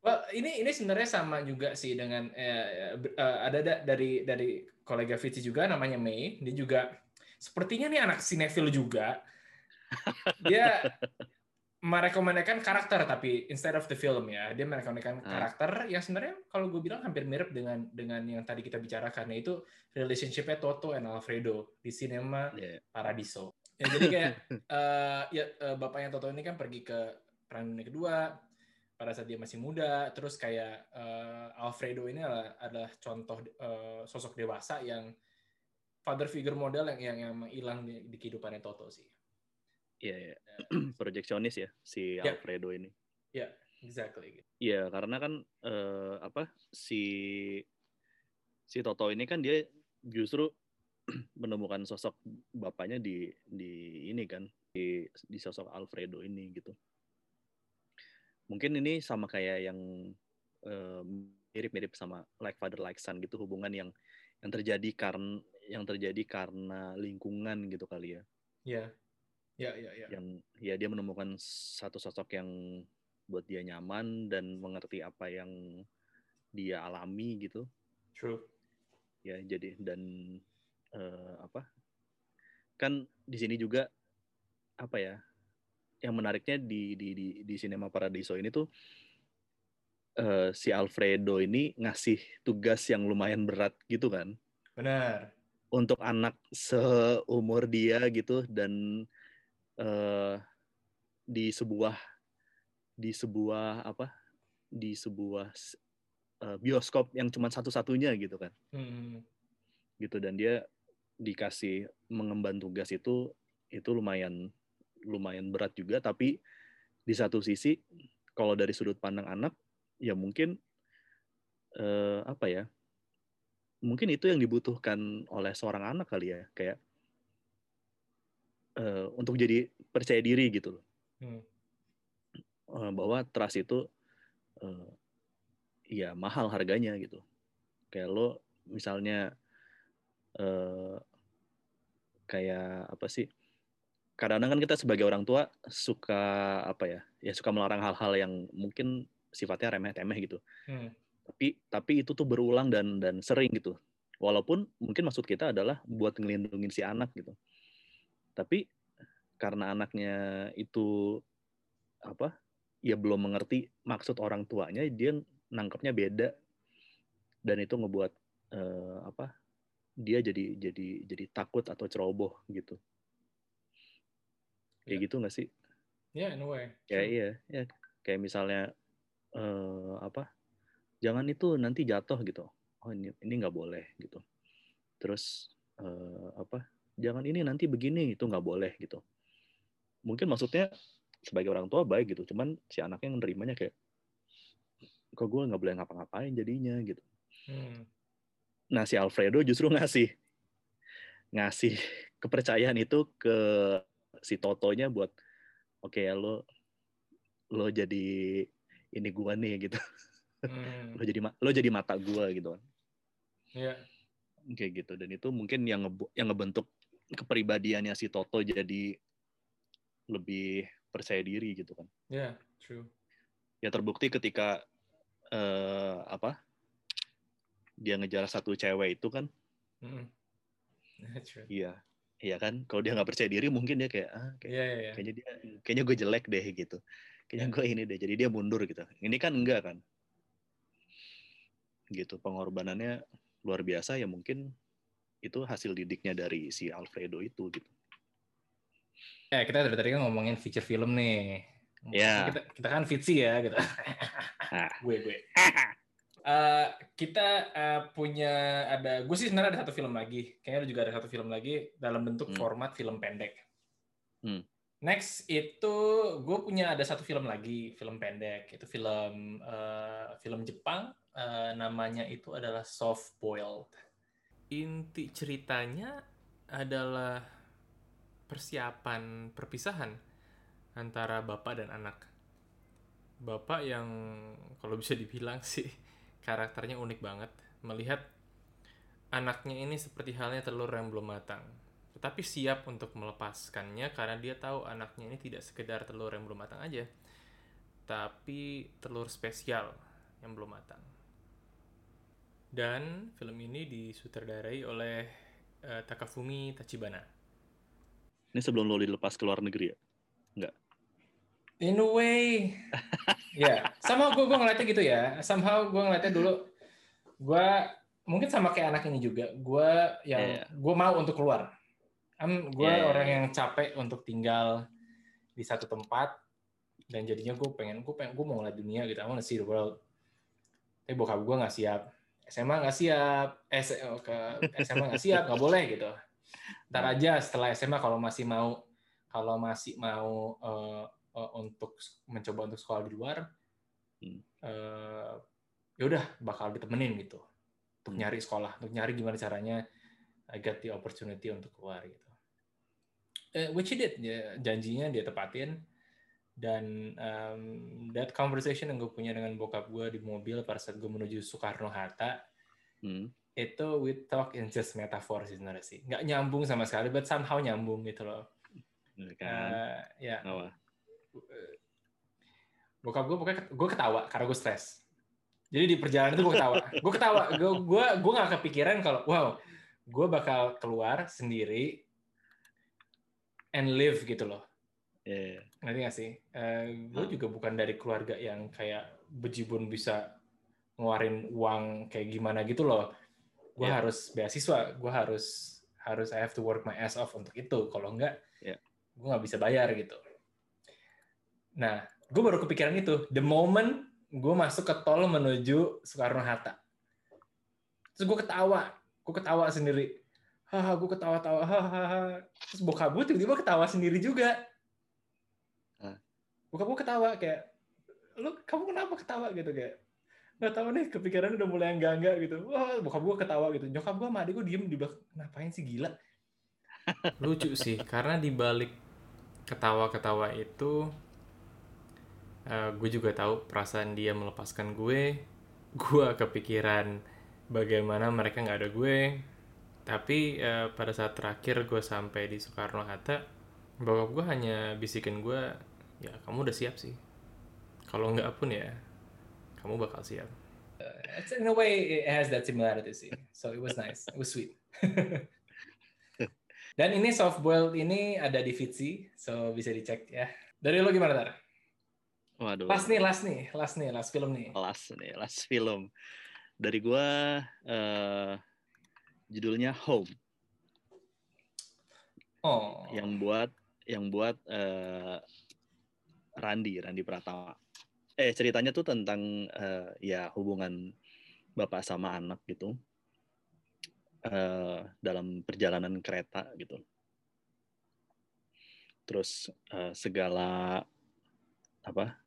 Well, ini ini sebenarnya sama juga sih dengan eh, eh, ada da- dari dari kolega Fitzy juga namanya Mei. Dia juga sepertinya nih anak sinetfil juga. Dia merekomendasikan karakter tapi instead of the film ya, dia merekomendasikan Ah. karakter yang sebenarnya kalau gue bilang hampir mirip dengan dengan yang tadi kita bicarakan yaitu relationship-nya Toto and Alfredo di Cinema Iya. Paradiso. Ya, jadi kayak *laughs* eh, ya eh, bapaknya Toto ini kan pergi ke perang dunia kedua pada saat dia masih muda, terus kayak eh, Alfredo ini adalah, adalah contoh eh, sosok dewasa yang father figure model yang yang, yang hilang di, di kehidupannya Toto sih. Iya, iya. *clears throat* Projeksionis ya si Ya. Alfredo ini. Exactly. Iya, karena kan eh, apa si si Toto ini kan dia justru *clears throat* menemukan sosok bapaknya di di ini kan di di sosok Alfredo ini gitu. Mungkin ini sama kayak yang eh, mirip-mirip sama like father like son gitu hubungan yang yang terjadi karena yang terjadi karena lingkungan gitu kali ya. Ya, ya, ya, ya. yang ya dia menemukan satu sosok yang buat dia nyaman dan mengerti apa yang dia alami gitu True. ya jadi dan eh, apa kan di sini juga apa ya yang menariknya di di di di Cinema Paradiso ini tuh eh, si Alfredo ini ngasih tugas yang lumayan berat gitu kan Benar. untuk anak seumur dia gitu dan eh, di sebuah di sebuah apa di sebuah eh, bioskop yang cuma satu-satunya gitu kan Hmm. gitu dan dia dikasih mengemban tugas itu itu lumayan lumayan berat juga tapi di satu sisi kalau dari sudut pandang anak ya mungkin eh, apa ya mungkin itu yang dibutuhkan oleh seorang anak kali ya kayak eh, untuk jadi percaya diri gitu loh Hmm. Eh, bahwa trust itu eh, ya mahal harganya gitu kayak lo misalnya eh, kayak apa sih kadang-kadang kan kita sebagai orang tua suka apa ya ya suka melarang hal-hal yang mungkin sifatnya remeh-temeh gitu. Hmm. tapi tapi itu tuh berulang dan dan sering gitu. Walaupun mungkin maksud kita adalah buat ngelindungin si anak gitu. Tapi karena anaknya itu apa ya belum mengerti maksud orang tuanya dia nangkepnya beda. Dan itu ngebuat eh, apa dia jadi jadi jadi takut atau ceroboh gitu Ya. gitu nggak sih? Yeah, in a way. ya iya ya kayak misalnya eh, apa jangan itu nanti jatuh gitu. Oh ini ini nggak boleh gitu. Terus eh, apa jangan ini nanti begini itu nggak boleh gitu. Mungkin maksudnya sebagai orang tua baik gitu cuman si anaknya nerimanya kayak kok gue nggak boleh ngapa-ngapain jadinya? gitu. Hmm. nah si Alfredo justru ngasih ngasih *laughs* kepercayaan itu ke si Totonya buat oke ya lo lo jadi ini gua nih gitu Hmm. *laughs* lo jadi lo jadi mata gua gitu kan Iya. kayak gitu dan itu mungkin yang ngebu- yang ngebentuk kepribadiannya si Toto jadi lebih percaya diri gitu kan Iya, true. ya terbukti ketika eh, apa dia ngejar satu cewek itu kan Hmm. *laughs* True. Iya kan kalau dia nggak percaya diri mungkin dia kayak ah kayak, Iya, iya, iya. kayaknya dia kayaknya gue jelek deh gitu kayaknya Ya. gue ini deh jadi dia mundur gitu ini kan enggak kan gitu pengorbanannya luar biasa ya mungkin itu hasil didiknya dari si Alfredo itu gitu Eh, kita dari tadi kan ngomongin feature film nih. Ya. Kita, kita kan fitsi ya gitu. Ah. *laughs* gue gue. *laughs* Eh, kita eh, punya ada gue sih sebenarnya ada satu film lagi. Kayaknya juga ada satu film lagi dalam bentuk Hmm. format film pendek. Hmm. Next itu gue punya ada satu film lagi, film pendek. Itu film eh, film Jepang. eh, namanya itu adalah Soft Boiled. Inti ceritanya adalah persiapan perpisahan antara bapak dan anak. Bapak yang kalau bisa dibilang sih karakternya unik banget melihat anaknya ini seperti halnya telur yang belum matang. Tetapi siap untuk melepaskannya karena dia tahu anaknya ini tidak sekedar telur yang belum matang aja, tapi telur spesial yang belum matang. Dan film ini disutradarai oleh eh, Takafumi Tachibana. ini sebelum lo dilepas ke luar negeri ya In a way, ya. Somehow gue gue ngeliatnya gitu ya. Somehow gue ngeliatnya dulu, gue mungkin sama kayak anak ini juga. Gue yang Iya. gue mau untuk keluar. Am gue Iya, iya, orang iya. yang capek untuk tinggal di satu tempat dan jadinya gue pengen gue pengen gue mau ngeliat dunia gitu. I wanna see the world. Tapi bokap gue nggak siap. SMA nggak siap. Eh, se- oh, ke SMA nggak siap, nggak boleh gitu. Ntar aja setelah SMA kalau masih mau kalau masih mau eh, eh, untuk mencoba untuk sekolah di luar, Hmm. eh, ya udah bakal ditemenin gitu untuk Hmm. nyari sekolah, untuk nyari gimana caranya I get the opportunity untuk keluar gitu. Eh, which he did, ya, janjinya dia tepatin dan um, that conversation yang gue punya dengan bokap gue di mobil pada saat gue menuju Soekarno Hatta Hmm. itu we talk in just metaphor sih sebenarnya sih nggak nyambung sama sekali but somehow nyambung gitu loh kan Eh, ya apa bokap gue pokoknya gue ketawa karena gue stres. Jadi di perjalanan itu gue ketawa. Gue ketawa. Gue gue gue nggak kepikiran kalau wow gue bakal keluar sendiri and live gitu loh. Iya. ngerti gak sih? Gue Hmm. juga bukan dari keluarga yang kayak bejibun bisa ngeluarin uang kayak gimana gitu loh. Gue Iya. harus beasiswa. Gue harus harus I have to work my ass off untuk itu. Kalau enggak Iya. gue nggak bisa bayar gitu nah gue baru kepikiran itu. The moment gue masuk ke tol menuju Soekarno Hatta terus gue ketawa. Gue ketawa sendiri. Haha gue ketawa-tawa. Hahaha. Terus bokap gue tiba-tiba ketawa sendiri juga. Bokap gue ketawa kayak lu kamu kenapa ketawa? Gitu kayak nggak tahu nih kepikiran udah mulai enggak enggak gitu. Wah bokap gue ketawa gitu. Nyokap gue sama adik gue diem di belakang ngapain sih gila? Lucu sih karena di balik ketawa-ketawa itu eh, gue juga tahu perasaan dia melepaskan gue. Gue kepikiran bagaimana mereka nggak ada gue. Tapi eh, pada saat terakhir gue sampai di Soekarno Hatta bokap gue hanya bisikin gue ya kamu udah siap sih. Kalau nggak pun ya kamu bakal siap. In a way it has that similarity sih. So it was nice. It was sweet. *laughs* Dan ini soft boiled ini ada di Fitzy so bisa dicek ya. Dari lo gimana tar waduh. Last nih last nih last nih last film nih. Last nih last film. Dari gua eh, judulnya Home. Oh. Yang buat yang buat eh, Randi Randi Pratama. Eh ceritanya tuh tentang uh, ya hubungan bapak sama anak gitu uh, dalam perjalanan kereta gitu. Terus uh, segala apa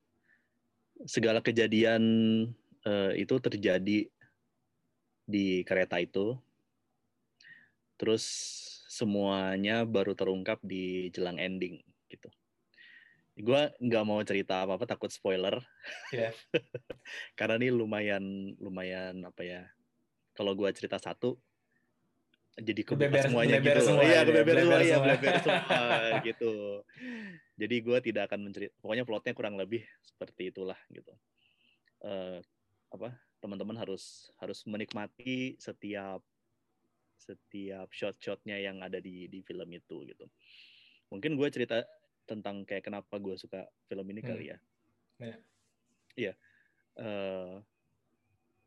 segala kejadian uh, itu terjadi di kereta itu. Terus semuanya baru terungkap di jelang ending gitu. Gue nggak mau cerita apa apa takut spoiler. Yeah. *laughs* karena ini lumayan lumayan apa ya kalau gue cerita satu jadi kebuka semuanya gitu semua, iya kebeber semua ya kebeber semua *laughs* gitu jadi gue tidak akan mencerita pokoknya plotnya kurang lebih seperti itulah gitu uh, apa teman-teman harus harus menikmati setiap setiap shot-shotnya yang ada di di film itu gitu mungkin gue cerita tentang kayak kenapa gue suka film ini hmm. kali ya. Iya. Yeah. Uh,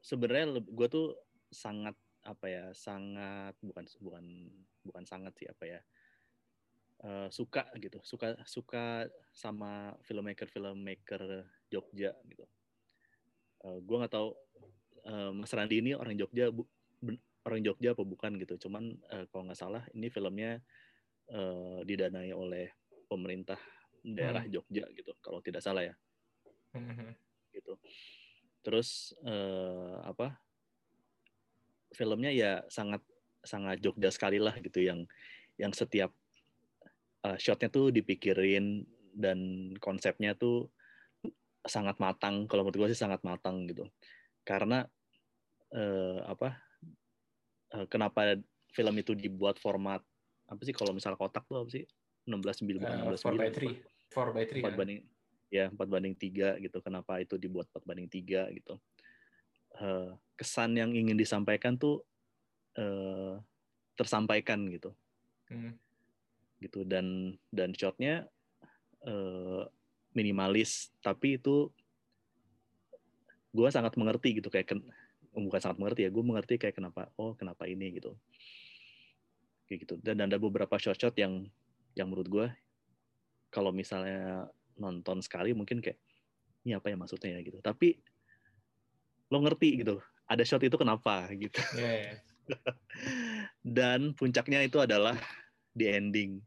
Sebenarnya gue tuh sangat apa ya, sangat bukan bukan bukan sangat sih apa ya. Uh, suka gitu, suka suka sama filmmaker filmmaker Jogja gitu. Uh, gue nggak tahu uh, Mas Randi ini orang Jogja bu, orang Jogja apa bukan gitu. Cuman uh, kalau nggak salah ini filmnya uh, didanai oleh pemerintah daerah hmm. Jogja gitu kalau tidak salah ya hmm. gitu terus uh, apa filmnya ya sangat sangat Jogja sekali lah gitu yang yang setiap uh, shotnya tuh dipikirin dan konsepnya tuh sangat matang kalau menurut gue sih sangat matang gitu karena uh, apa uh, kenapa film itu dibuat format apa sih kalau misal kotak tuh apa sih 16 9 bukan uh, 16 4 by 3. 4 by 3 4 kan? banding ya 4 banding 3 gitu. Kenapa itu dibuat 4 banding 3 gitu. Uh, kesan yang ingin disampaikan tuh uh, tersampaikan gitu. Hmm. Gitu dan dan shotnya uh, minimalis. Tapi itu gue sangat mengerti gitu kayak ken, bukan sangat mengerti ya gue mengerti kayak kenapa oh kenapa ini gitu. Kayak gitu. Dan ada beberapa shot-shot yang yang menurut gue kalau misalnya nonton sekali mungkin kayak ini apa ya maksudnya ya? gitu. Tapi lo ngerti gitu ada shot itu kenapa gitu. Yeah, *laughs* yeah. dan puncaknya itu adalah di ending.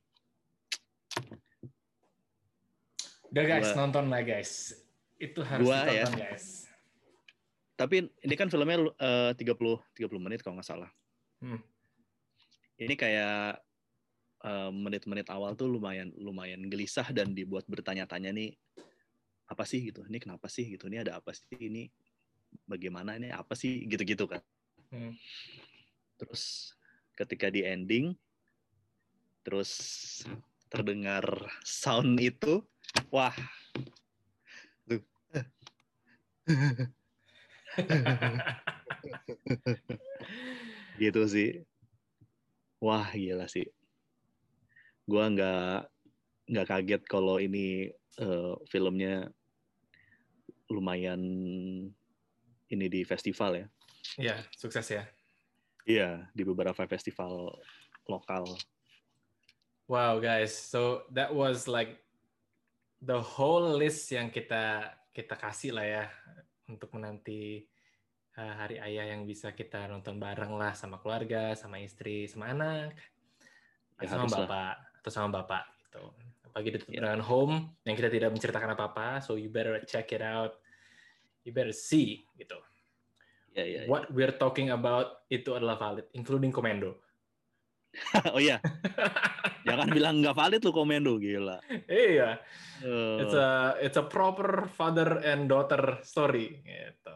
Udah guys gua, nonton lah guys. Itu harus gua, ditonton ya. guys. Tapi ini kan filmnya uh, 30 30 menit kalau nggak salah. Hmm. ini kayak Eh, menit-menit uh, awal tuh lumayan lumayan gelisah dan dibuat bertanya-tanya nih apa sih gitu? Ini kenapa sih gitu? Ini ada apa sih? Ini bagaimana ini apa sih gitu-gitu kan. Hmm. terus ketika di ending terus terdengar sound itu wah. Tuh. Gitu sih. Wah gila sih. Gue nggak nggak kaget kalau ini uh, filmnya lumayan ini di festival ya. Iya, sukses ya. Iya, di beberapa festival lokal. Wow, guys. So that was like the whole list yang kita kita kasih lah ya untuk menanti uh, hari ayah yang bisa kita nonton bareng lah sama keluarga, sama istri, sama anak, ya, sama bapak. Lah atau sama bapak gitu. Apalagi di yeah. dengan home yang kita tidak menceritakan apa-apa, so you better check it out. You better see gitu. Yeah, yeah, yeah. What we're talking about itu adalah valid, including Komendo. *laughs* oh iya, jangan bilang nggak valid lu Komendo gila. Iya, uh. it's a it's a proper father and daughter story gitu.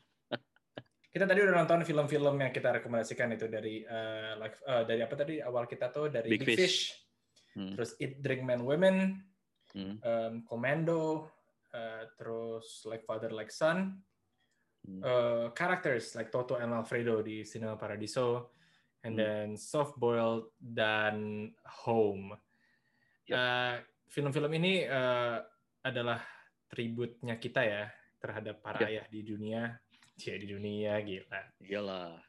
*laughs* kita tadi udah nonton film-film yang kita rekomendasikan itu dari uh, like uh, dari apa tadi awal kita tuh dari Big, Big Fish, Fish. Hmm. terus Eat Drink Man Women, hmm. um, Commando, uh, terus Like Father Like Son, uh, characters like Toto and Alfredo di Cinema Paradiso, and hmm. then Soft Boiled dan Home. Yep. Uh, film-film ini uh, adalah tributnya kita ya terhadap para yep. ayah di dunia ya di dunia gila. Iyalah.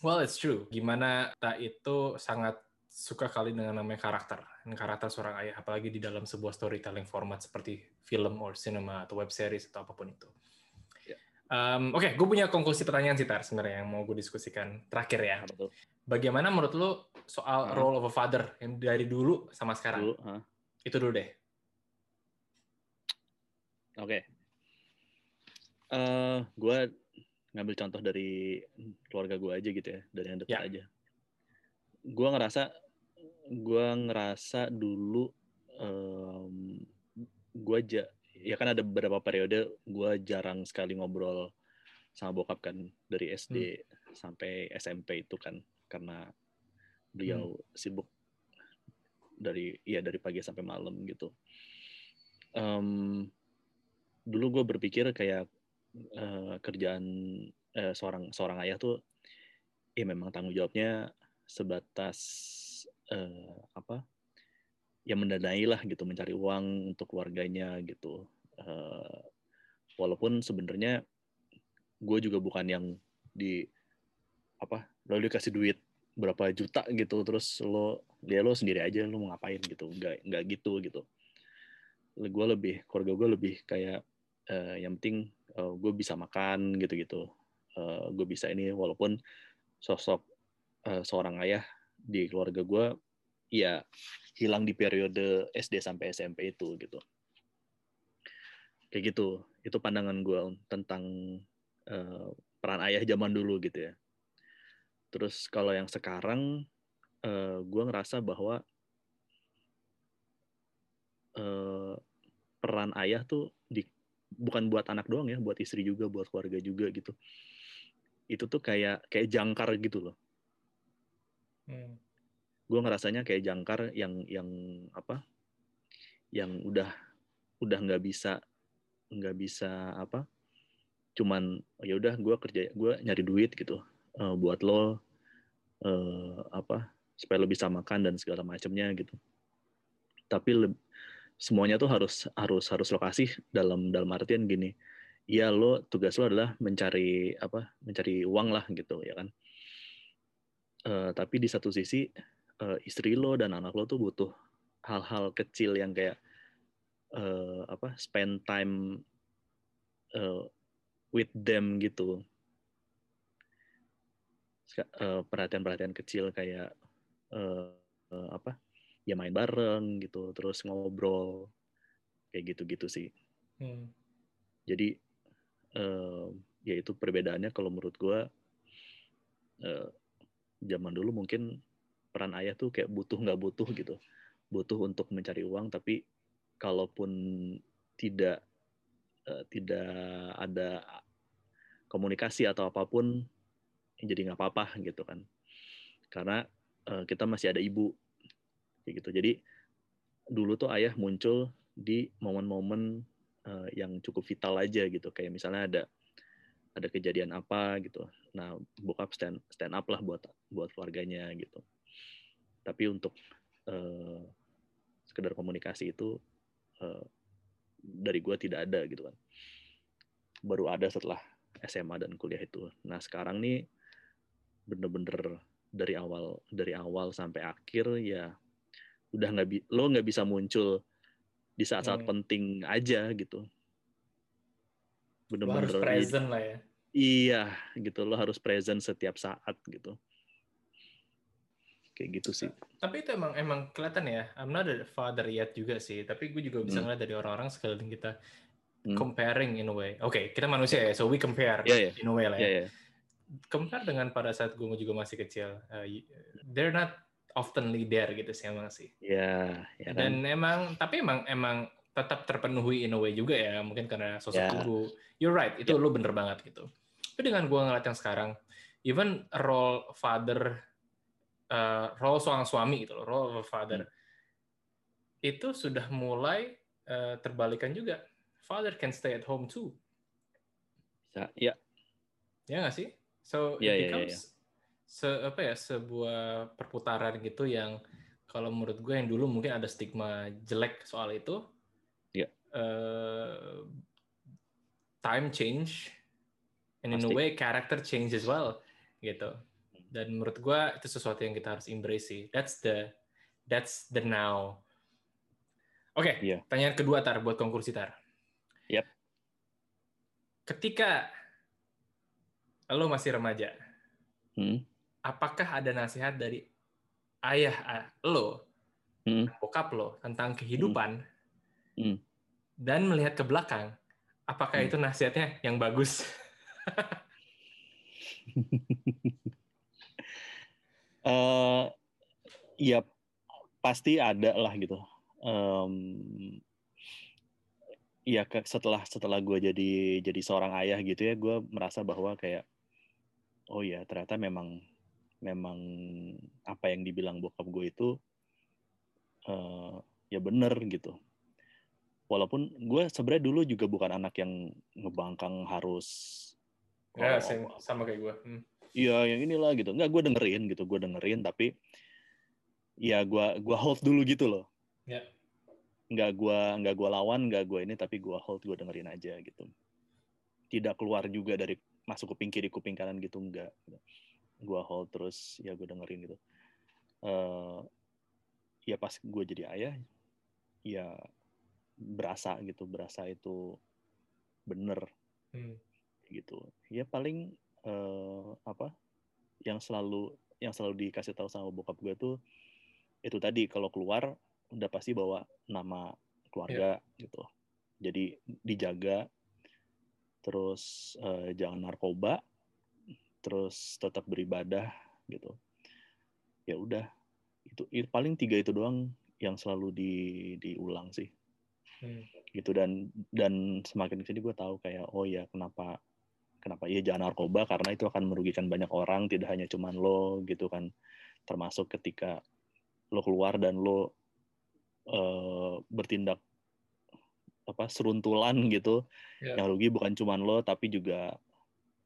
Well, it's true. Gimana kita itu sangat suka kali dengan namanya karakter. Karakter seorang ayah, apalagi di dalam sebuah storytelling format seperti film or cinema atau web series atau apa pun itu. Um, Oke, okay, gue punya konklusi pertanyaan sih Tar sebenarnya yang mau gue diskusikan terakhir ya. Betul. Bagaimana menurut lo soal uh. role of a father yang dari dulu sama sekarang? Dulu, uh. Itu dulu deh. Oke. Okay. Uh, eh, gue ngambil contoh dari keluarga gue aja gitu ya, dari yang dekat yeah. aja. Gue ngerasa, gue ngerasa dulu um, gue aja ya kan ada beberapa periode gue jarang sekali ngobrol sama bokap kan dari SD hmm. sampai SMP itu kan karena beliau hmm. sibuk dari ya dari pagi sampai malam gitu. Um, dulu gue berpikir kayak uh, kerjaan uh, seorang seorang ayah tuh ya memang tanggung jawabnya sebatas uh, apa ya mendanai lah gitu mencari uang untuk keluarganya gitu. Uh, walaupun sebenarnya gue juga bukan yang di apa lo dikasih duit berapa juta gitu terus lo dia lo sendiri aja lo mau ngapain gitu nggak nggak gitu gitu. Gue lebih keluarga gue lebih kayak uh, yang penting uh, gue bisa makan gitu gitu uh, gue bisa ini walaupun sosok uh, seorang ayah di keluarga gue ya hilang di periode SD sampai SMP itu gitu. Kayak gitu itu pandangan gue tentang uh, peran ayah zaman dulu gitu ya. Terus kalau yang sekarang uh, gue ngerasa bahwa uh, peran ayah tuh di bukan buat anak doang ya buat istri juga buat keluarga juga gitu. Itu tuh kayak kayak jangkar gitu loh gue ngerasanya kayak jangkar yang yang apa yang udah udah nggak bisa nggak bisa apa cuman ya udah gue kerja gue nyari duit gitu uh, buat lo uh, apa supaya lo bisa makan dan segala macamnya gitu. Tapi le, semuanya tuh harus harus harus lokasi dalam dalam artian gini ya lo tugas lo adalah mencari apa mencari uang lah gitu ya kan uh, tapi di satu sisi uh, istri lo dan anak lo tuh butuh hal-hal kecil yang kayak uh, apa spend time uh, with them gitu perhatian-perhatian kecil kayak uh, uh, apa ya main bareng gitu terus ngobrol kayak gitu-gitu sih hmm. jadi uh, ya itu perbedaannya kalau menurut gue uh, zaman dulu mungkin peran ayah tuh kayak butuh nggak butuh gitu. Butuh untuk mencari uang tapi kalaupun tidak uh, tidak ada komunikasi atau apa pun jadi nggak apa-apa gitu kan. Karena uh, kita masih ada ibu gitu. Jadi dulu tuh ayah muncul di momen-momen uh, yang cukup vital aja gitu. Kayak misalnya ada ada kejadian apa gitu. Nah bokap stand stand up lah buat buat keluarganya gitu. Tapi untuk uh, sekedar komunikasi itu uh, dari gue tidak ada gitu kan. Baru ada setelah SMA dan kuliah itu. Nah sekarang nih bener-bener dari awal dari awal sampai akhir ya udah nggak lo nggak bisa muncul di saat-saat hmm. penting aja gitu bener-bener harus present lah ya iya gitu lo harus present setiap saat gitu kayak gitu sih. Tapi itu emang emang kelihatan ya. I'm not a father yet juga sih. Tapi gue juga bisa hmm. ngeliat dari orang-orang sekeliling kita hmm. comparing in a way. Oke, okay, kita manusia ya, so we compare yeah, yeah. in a way lah. Ya. Yeah, yeah. Compare dengan pada saat gue juga masih kecil, uh, they're not oftenly there gitu sih emang sih. Iya. Yeah, yeah, kan? Dan emang, tapi emang emang tetap terpenuhi in a way juga ya, mungkin karena sosok yeah. ibu. You're right, itu yeah. lu bener banget gitu. Tapi dengan gue ngeliat yang sekarang, even role father uh, role seorang suami gitu loh, role father. Hmm. Itu sudah mulai uh, terbalikan juga. Father can stay at home too. Bisa, ya. Ya nggak sih? So ya, it ya, ya, becomes ya, ya. se apa ya sebuah perputaran gitu yang kalau menurut gue yang dulu mungkin ada stigma jelek soal itu. Uh, time change, and in a way character change as well, gitu dan menurut gue itu sesuatu yang kita harus embrace sih that's the That's the now. Oke, Iya. pertanyaan kedua Tar buat konkursi Tar. Yap. Ketika lo masih remaja, Hmm. apakah ada nasihat dari ayah ah, lo, Hmm. bokap lo tentang kehidupan Hmm. Dan melihat ke belakang, apakah Hmm. itu nasihatnya yang bagus? *laughs* eh ya pasti ada lah gitu. Em, ya setelah setelah gue jadi jadi seorang ayah gitu ya, gue merasa bahwa kayak oh ya ternyata memang memang apa yang dibilang bokap gue itu eh, ya bener gitu. Walaupun gue sebenarnya dulu juga bukan anak yang ngebangkang harus Ya, oh, same, sama kayak gue. Hmm. iya yang inilah gitu nggak gue dengerin gitu gue dengerin tapi ya gua gua hold dulu gitu loh Ya. nggak gua nggak gua lawan nggak gua ini tapi gua hold gue dengerin aja gitu tidak keluar juga dari masuk kuping kiri kuping kanan gitu enggak gua hold terus ya gue dengerin gitu eh ya pas gue jadi ayah ya berasa gitu berasa itu bener. Hmm. gitu. Ya paling eh, apa yang selalu yang selalu dikasih tahu sama bokap gue tuh itu tadi kalau keluar udah pasti bawa nama keluarga gitu. Jadi dijaga terus eh, jangan narkoba terus tetap beribadah gitu. Ya udah itu, itu paling tiga itu doang yang selalu di diulang sih Hmm. gitu dan dan semakin ke sini gue tahu kayak oh ya kenapa kenapa iya jangan narkoba? Karena itu akan merugikan banyak orang tidak hanya cuman lo gitu kan. Termasuk ketika lo keluar dan lo eh, bertindak apa seruntulan gitu. Ya. yang rugi bukan cuman lo tapi juga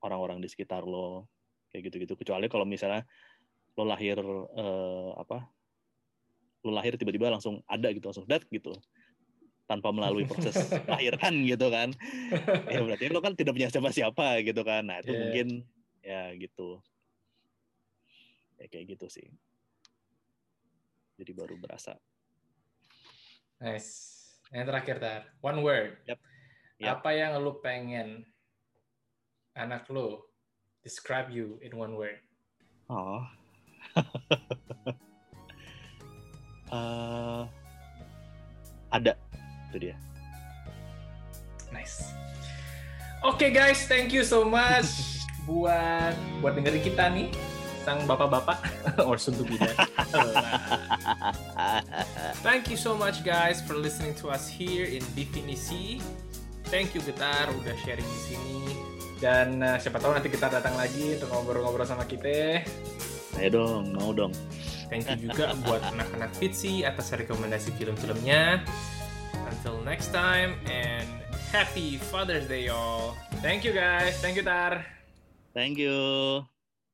orang-orang di sekitar lo kayak gitu-gitu. Kecuali kalau misalnya lo lahir eh, apa lo lahir tiba-tiba langsung ada gitu langsung dead gitu tanpa melalui *laughs* proses lahiran gitu kan ya berarti lo kan tidak punya siapa-siapa gitu kan nah itu Iya. mungkin ya gitu ya kayak gitu sih jadi baru berasa Nice. Yang terakhir, Tar. One word. Yap. Yap. Apa yang lu pengen anak lu describe you in one word? oh *laughs* Eh, ada itu dia Nice. Oke guys, thank you so much *laughs* buat buat dengerin kita nih sang bapak-bapak *laughs* or soon to be dad. Thank you so much guys for listening to us here in Definisi. Thank you Getar udah sharing di sini. Dan uh, siapa tahu nanti kita datang lagi untuk ngobrol-ngobrol sama kita. ayo dong mau dong Thank you juga buat *laughs* anak-anak Fitzy atas rekomendasi film-filmnya. Until next time and happy Father's Day y'all. Thank you guys. Thank you Tar. thank you